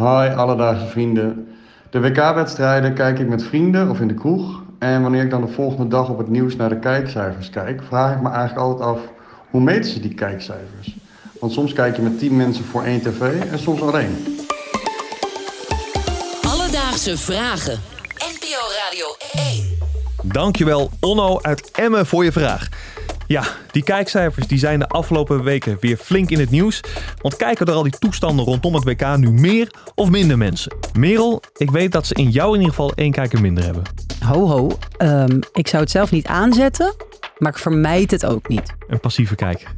Hi alledaagse vrienden. De WK-wedstrijden kijk ik met vrienden of in de kroeg. En wanneer ik dan de volgende dag op het nieuws naar de kijkcijfers kijk, vraag ik me eigenlijk altijd af hoe meten ze die kijkcijfers? Want soms kijk je met 10 mensen voor één tv en soms alleen. Alledaagse vragen. NPO Radio 1. Dankjewel Onno uit Emmen voor je vraag. Ja, die kijkcijfers die zijn de afgelopen weken weer flink in het nieuws. Want kijken er al die toestanden rondom het WK nu meer of minder mensen? Merel, ik weet dat ze in jou in ieder geval één kijker minder hebben. Ho ho, Ehm, ik zou het zelf niet aanzetten, maar ik vermijd het ook niet. Een passieve kijker.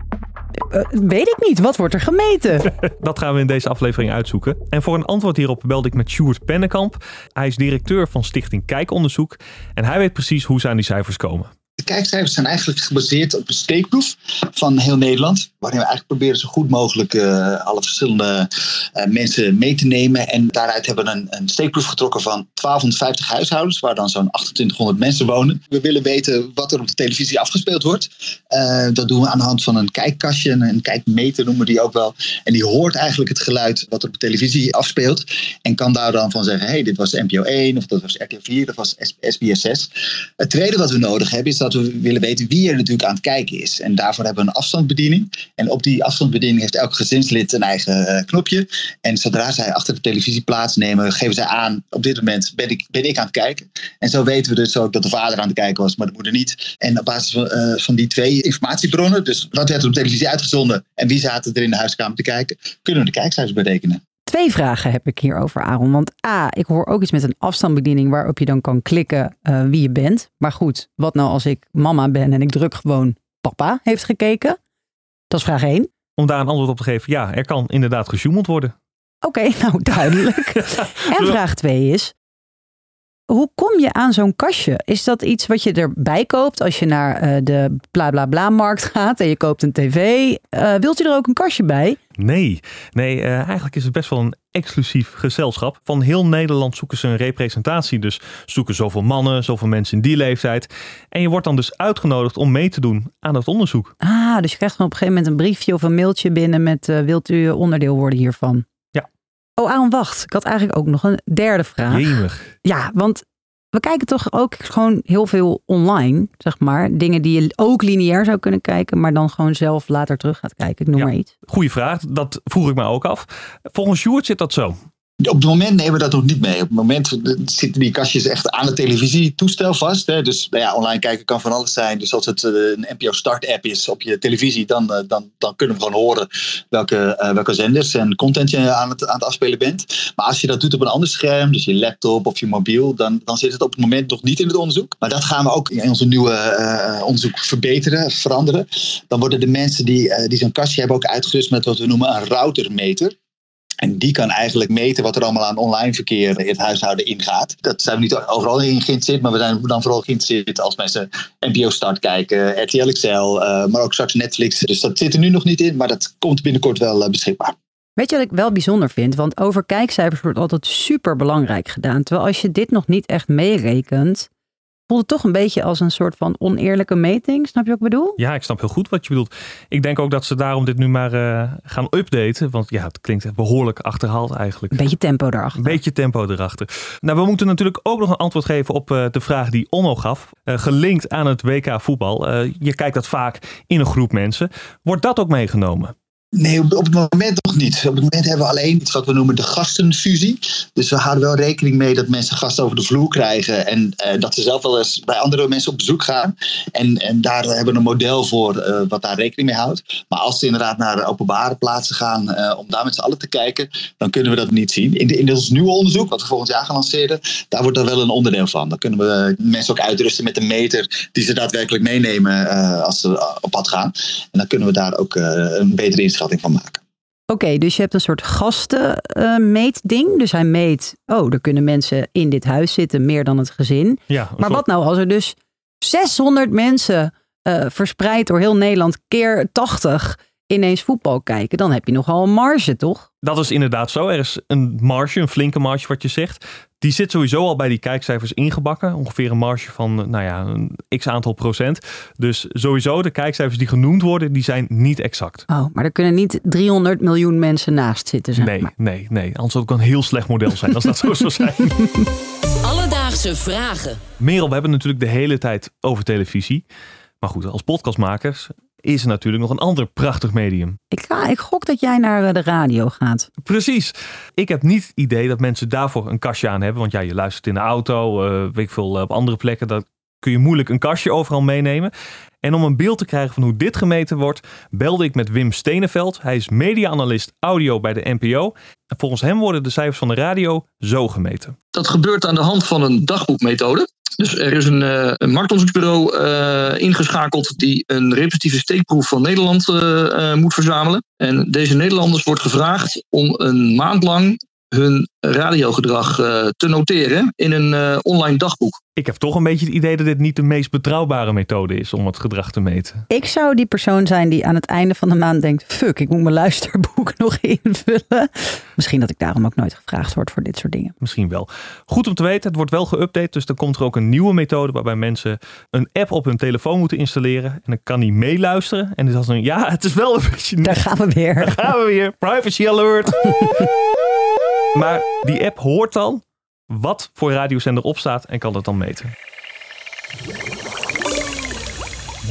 Eh, weet ik niet, wat wordt er gemeten? Dat gaan we in deze aflevering uitzoeken. En voor een antwoord hierop belde ik met Sjoerd Pennekamp. Hij is directeur van Stichting Kijkonderzoek. En hij weet precies hoe ze aan die cijfers komen. De kijkcijfers zijn eigenlijk gebaseerd op een steekproef van heel Nederland. Waarin we eigenlijk proberen zo goed mogelijk eh, alle verschillende eh, mensen mee te nemen. En daaruit hebben we een, een steekproef getrokken van 1250 huishoudens, waar dan zo'n 2800 mensen wonen. We willen weten wat er op de televisie afgespeeld wordt. Eh, dat doen we aan de hand van een kijkkastje, een, kijkmeter noemen we die ook wel. En die hoort eigenlijk het geluid wat er op de televisie afspeelt. En kan daar dan van zeggen, hey, dit was NPO 1 of dat was RTL 4, dat was SBS 6. Het tweede wat we nodig hebben is dat we willen weten wie er natuurlijk aan het kijken is. En daarvoor hebben we een afstandsbediening. En op die afstandsbediening heeft elk gezinslid een eigen eh, knopje. En zodra zij achter de televisie plaatsnemen, geven zij aan, op dit moment ben ik, ben ik aan het kijken. En zo weten we dus ook dat de vader aan het kijken was, maar de moeder niet. En op basis van, eh, van die twee informatiebronnen, dus wat werd er op televisie uitgezonden en wie zaten er in de huiskamer te kijken, kunnen we de kijkcijfers berekenen. Twee vragen heb ik hierover, Aaron. Want A, ik hoor ook iets met een afstandsbediening waarop je dan kan klikken eh, wie je bent. Maar goed, wat nou als ik mama ben en ik druk gewoon papa heeft gekeken? Dat is vraag 1. Om daar een antwoord op te geven, ja, er kan inderdaad gesjoemeld worden. Oké, nou duidelijk. en vraag 2 is, hoe kom je aan zo'n kastje? Is dat iets wat je erbij koopt als je naar eh, de bla bla bla markt gaat en je koopt een tv? Eh, wilt u er ook een kastje bij? Nee, nee eh, eigenlijk is het best wel een exclusief gezelschap. Van heel Nederland zoeken ze een representatie. Dus zoeken zoveel mannen, zoveel mensen in die leeftijd. En je wordt dan dus uitgenodigd om mee te doen aan het onderzoek. Ah, dus je krijgt dan op een gegeven moment een briefje of een mailtje binnen met wilt u onderdeel worden hiervan? Oh, Aaron, wacht. Ik had eigenlijk ook nog een derde vraag. Jemig. Ja, want we kijken toch ook gewoon heel veel online, zeg maar. Dingen die je ook lineair zou kunnen kijken, maar dan gewoon zelf later terug gaat kijken. Ik noem Ja. maar iets. Goeie vraag, dat vroeg ik me ook af. Volgens Sjoerd zit dat zo. Op het moment nemen we dat nog niet mee. Op het moment zitten die kastjes echt aan het televisietoestel vast. Hè. Dus nou ja, online kijken kan van alles zijn. Dus als het eh, een NPO Start app is op je televisie, dan, eh, dan, dan kunnen we gewoon horen welke, eh, welke zenders en content je aan het, aan het afspelen bent. Maar als je dat doet op een ander scherm, dus je laptop of je mobiel, dan, dan zit het op het moment nog niet in het onderzoek. Maar dat gaan we ook in onze nieuwe onderzoek verbeteren, veranderen. Dan worden de mensen die, die zo'n kastje hebben ook uitgerust met wat we noemen een routermeter. En die kan eigenlijk meten wat er allemaal aan online verkeer in het huishouden ingaat. Dat zijn we niet overal in geïnteresseerd, maar we zijn dan vooral geïnteresseerd als mensen NPO Start kijken, RTL XL, eh, maar ook straks Netflix. Dus dat zit er nu nog niet in, maar dat komt binnenkort wel eh, beschikbaar. Weet je wat ik wel bijzonder vind? Want over kijkcijfers wordt altijd super belangrijk gedaan. Terwijl als je dit nog niet echt meerekent, voelt het toch een beetje als een soort van oneerlijke meting. Snap je wat ik bedoel? Ja, ik snap heel goed wat je bedoelt. Ik denk ook dat ze daarom dit nu maar eh, gaan updaten. Want ja, het klinkt behoorlijk achterhaald eigenlijk. Een beetje tempo erachter. Een beetje tempo erachter. Nou, we moeten natuurlijk ook nog een antwoord geven op eh, de vraag die Onno gaf. Eh, gelinkt aan het WK voetbal. Je kijkt dat vaak in een groep mensen. Wordt dat ook meegenomen? Nee, op, het moment nog niet. Op het moment hebben we alleen iets wat we noemen de gastenfusie. Dus we houden wel rekening mee dat mensen gasten over de vloer krijgen. En eh, dat ze zelf wel eens bij andere mensen op bezoek gaan. En, en daar hebben we een model voor eh, wat daar rekening mee houdt. Maar als ze inderdaad naar openbare plaatsen gaan eh, om daar met z'n allen te kijken, dan kunnen we dat niet zien. In, de, in ons nieuwe onderzoek, wat we volgend jaar gaan lanceren, daar wordt er wel een onderdeel van. Dan kunnen we mensen ook uitrusten met een meter die ze daadwerkelijk meenemen als ze op pad gaan. En dan kunnen we daar ook een betere inschatting van maken. Oké, dus je hebt een soort gastenmeetding. dus hij meet, oh, er kunnen mensen in dit huis zitten, meer dan het gezin. Ja, Maar wat nou als er dus 600 mensen eh, verspreid door heel Nederland keer 80 ineens voetbal kijken? Dan heb je nogal een marge, toch? Dat is inderdaad zo. Er is een marge, een flinke marge wat je zegt. Die zit sowieso al bij die kijkcijfers ingebakken. Ongeveer een marge van, eh, nou ja, een x aantal procent. Dus sowieso, de kijkcijfers die genoemd worden, die zijn niet exact. Oh, maar er kunnen niet 300 miljoen mensen naast zitten. Zeg Nee, maar. nee, nee. Anders zou het ook een heel slecht model zijn als dat zo zou zijn. Alledaagse vragen. Merel, we hebben het natuurlijk de hele tijd over televisie. Maar goed, als podcastmakers is er natuurlijk nog een ander prachtig medium. Ik, ga, ik gok dat jij naar eh, de radio gaat. Precies. Ik heb niet het idee dat mensen daarvoor een kastje aan hebben. Want ja, je luistert in de auto, eh, weet ik veel, eh, op andere plekken. Dan kun je moeilijk een kastje overal meenemen. En om een beeld te krijgen van hoe dit gemeten wordt, belde ik met Wim Steneveld. Hij is media-analyst audio bij de NPO. En volgens hem worden de cijfers van de radio zo gemeten. Dat gebeurt aan de hand van een dagboekmethode. Dus er is een, eh, een marktonderzoeksbureau eh, ingeschakeld die een representatieve steekproef van Nederland eh, moet verzamelen. En deze Nederlanders wordt gevraagd om een maand lang hun radiogedrag eh, te noteren in een eh, online dagboek. Ik heb toch een beetje het idee dat dit niet de meest betrouwbare methode is om het gedrag te meten. Ik zou die persoon zijn die aan het einde van de maand denkt: fuck, ik moet mijn luisterboek nog invullen. Misschien dat ik daarom ook nooit gevraagd word voor dit soort dingen. Misschien wel. Goed om te weten, het wordt wel geüpdate. Dus dan komt er ook een nieuwe methode waarbij mensen een app op hun telefoon moeten installeren. En dan kan die meeluisteren. En dan is een ja, het is wel een beetje... Daar gaan we weer. gaan we weer. Privacy alert. maar die app hoort dan wat voor radiozender opstaat en kan dat dan meten.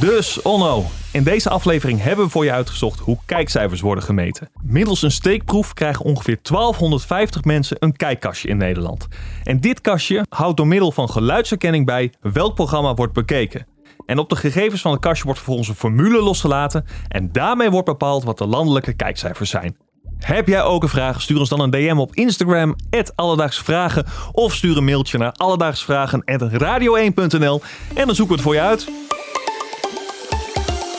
Dus Onno, in deze aflevering hebben we voor je uitgezocht hoe kijkcijfers worden gemeten. Middels een steekproef krijgen ongeveer 1250 mensen een kijkkastje in Nederland. En dit kastje houdt door middel van geluidsherkenning bij welk programma wordt bekeken. En op de gegevens van het kastje wordt vervolgens een formule losgelaten en daarmee wordt bepaald wat de landelijke kijkcijfers zijn. Heb jij ook een vraag? Stuur ons dan een DM op Instagram, Alledaagse Vragen. Of stuur een mailtje naar alledaagsvragen.radio1.nl en dan zoeken we het voor je uit.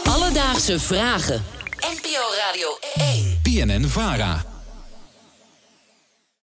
Alledaagse vragen. NPO Radio 1. BNN Vara.